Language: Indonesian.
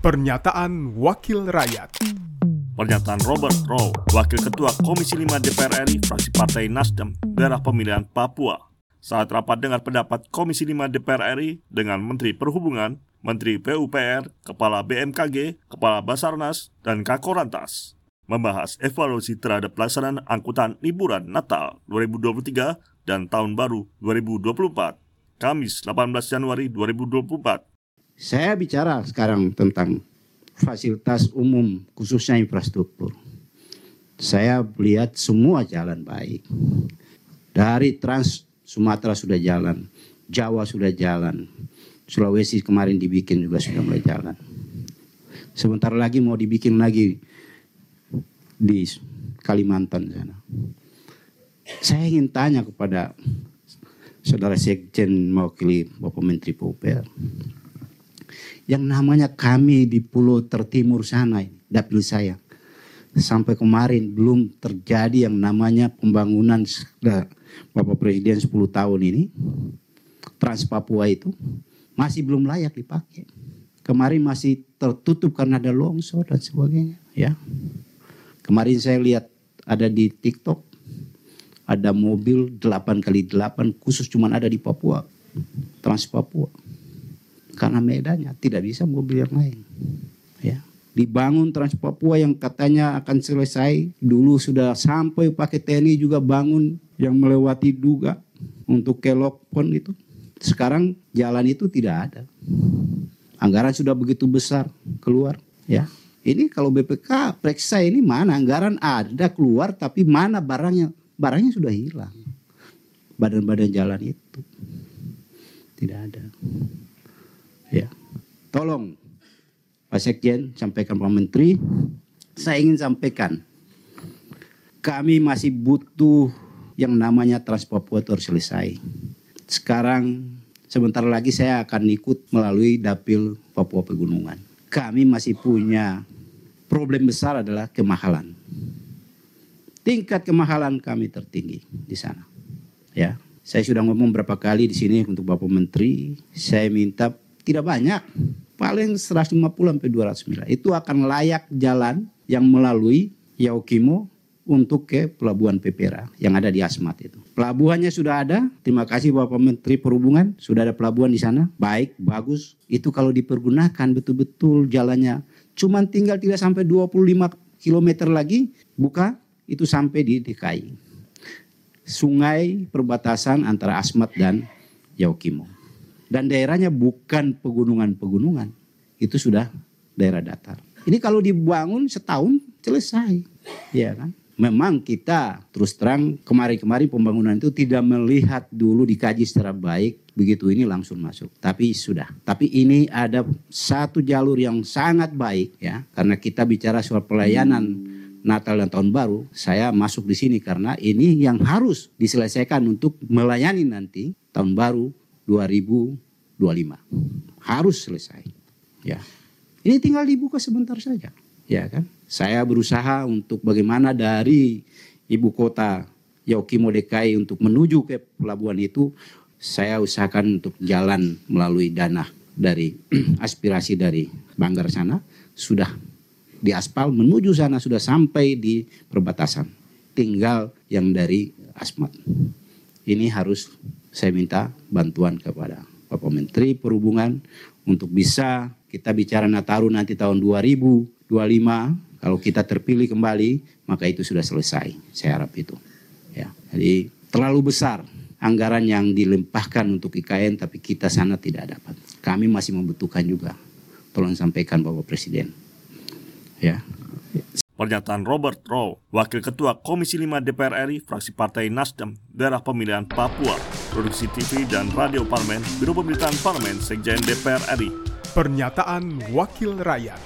Pernyataan Wakil Rakyat Pernyataan Robert Rowe, Wakil Ketua Komisi 5 DPR RI, fraksi Partai Nasdem, daerah pemilihan Papua. Saat rapat dengar pendapat Komisi 5 DPR RI dengan Menteri Perhubungan, Menteri PUPR, Kepala BMKG, Kepala Basarnas, dan Kakorantas membahas evaluasi terhadap pelaksanaan angkutan liburan Natal 2023 dan Tahun Baru 2024, Kamis 18 Januari 2024 saya bicara sekarang tentang fasilitas umum khususnya infrastruktur. Saya lihat semua jalan baik. Dari Trans Sumatera sudah jalan, Jawa sudah jalan, Sulawesi kemarin dibikin juga sudah mulai jalan. Sebentar lagi mau dibikin lagi di Kalimantan sana. Saya ingin tanya kepada saudara Sekjen mewakili Bapak Menteri PUPR yang namanya kami di pulau tertimur sana, dapil saya. Sampai kemarin belum terjadi yang namanya pembangunan Bapak Presiden 10 tahun ini. Trans Papua itu masih belum layak dipakai. Kemarin masih tertutup karena ada longsor dan sebagainya. Ya, Kemarin saya lihat ada di TikTok ada mobil 8 kali 8 khusus cuma ada di Papua. Trans Papua karena medannya tidak bisa mobil yang lain. Ya. Dibangun Trans Papua yang katanya akan selesai dulu sudah sampai pakai TNI juga bangun yang melewati Duga untuk ke Lokpon itu. Sekarang jalan itu tidak ada. Anggaran sudah begitu besar keluar, ya. Ini kalau BPK periksa ini mana anggaran ada keluar tapi mana barangnya? Barangnya sudah hilang. Badan-badan jalan itu tidak ada. Ya. Tolong Pak Sekjen sampaikan Pak Menteri, saya ingin sampaikan kami masih butuh yang namanya Trans Papua itu harus selesai. Sekarang sebentar lagi saya akan ikut melalui Dapil Papua Pegunungan. Kami masih punya problem besar adalah kemahalan. Tingkat kemahalan kami tertinggi di sana. Ya, saya sudah ngomong berapa kali di sini untuk Bapak Menteri, saya minta tidak banyak. Paling 150 sampai 200 miliar. Itu akan layak jalan yang melalui Yaukimo untuk ke pelabuhan Pepera yang ada di Asmat itu. Pelabuhannya sudah ada. Terima kasih Bapak Menteri Perhubungan, sudah ada pelabuhan di sana. Baik, bagus. Itu kalau dipergunakan betul-betul jalannya. Cuman tinggal tidak sampai 25 km lagi buka itu sampai di DKI. Sungai perbatasan antara Asmat dan Yaukimo dan daerahnya bukan pegunungan-pegunungan. Itu sudah daerah datar. Ini kalau dibangun setahun selesai. Ya kan? Memang kita terus terang kemarin-kemarin pembangunan itu tidak melihat dulu dikaji secara baik begitu ini langsung masuk. Tapi sudah. Tapi ini ada satu jalur yang sangat baik ya karena kita bicara soal pelayanan Natal dan Tahun Baru, saya masuk di sini karena ini yang harus diselesaikan untuk melayani nanti Tahun Baru 2025. Harus selesai. Ya. Ini tinggal dibuka sebentar saja. Ya kan? Saya berusaha untuk bagaimana dari ibu kota Yaukimo DKI untuk menuju ke pelabuhan itu saya usahakan untuk jalan melalui dana dari aspirasi dari Banggar sana sudah di aspal menuju sana sudah sampai di perbatasan. Tinggal yang dari Asmat. Ini harus saya minta bantuan kepada Bapak Menteri Perhubungan untuk bisa kita bicara Nataru nanti tahun 2025 kalau kita terpilih kembali maka itu sudah selesai. Saya harap itu. Ya jadi terlalu besar anggaran yang dilempahkan untuk IKN tapi kita sana tidak dapat. Kami masih membutuhkan juga. Tolong sampaikan Bapak Presiden. Ya Pernyataan Robert Rowe, Wakil Ketua Komisi 5 DPR RI, fraksi Partai Nasdem, daerah pemilihan Papua, Produksi TV dan Radio Parlemen, Biro Pemerintahan Parlemen, Sekjen DPR RI. Pernyataan Wakil Rakyat.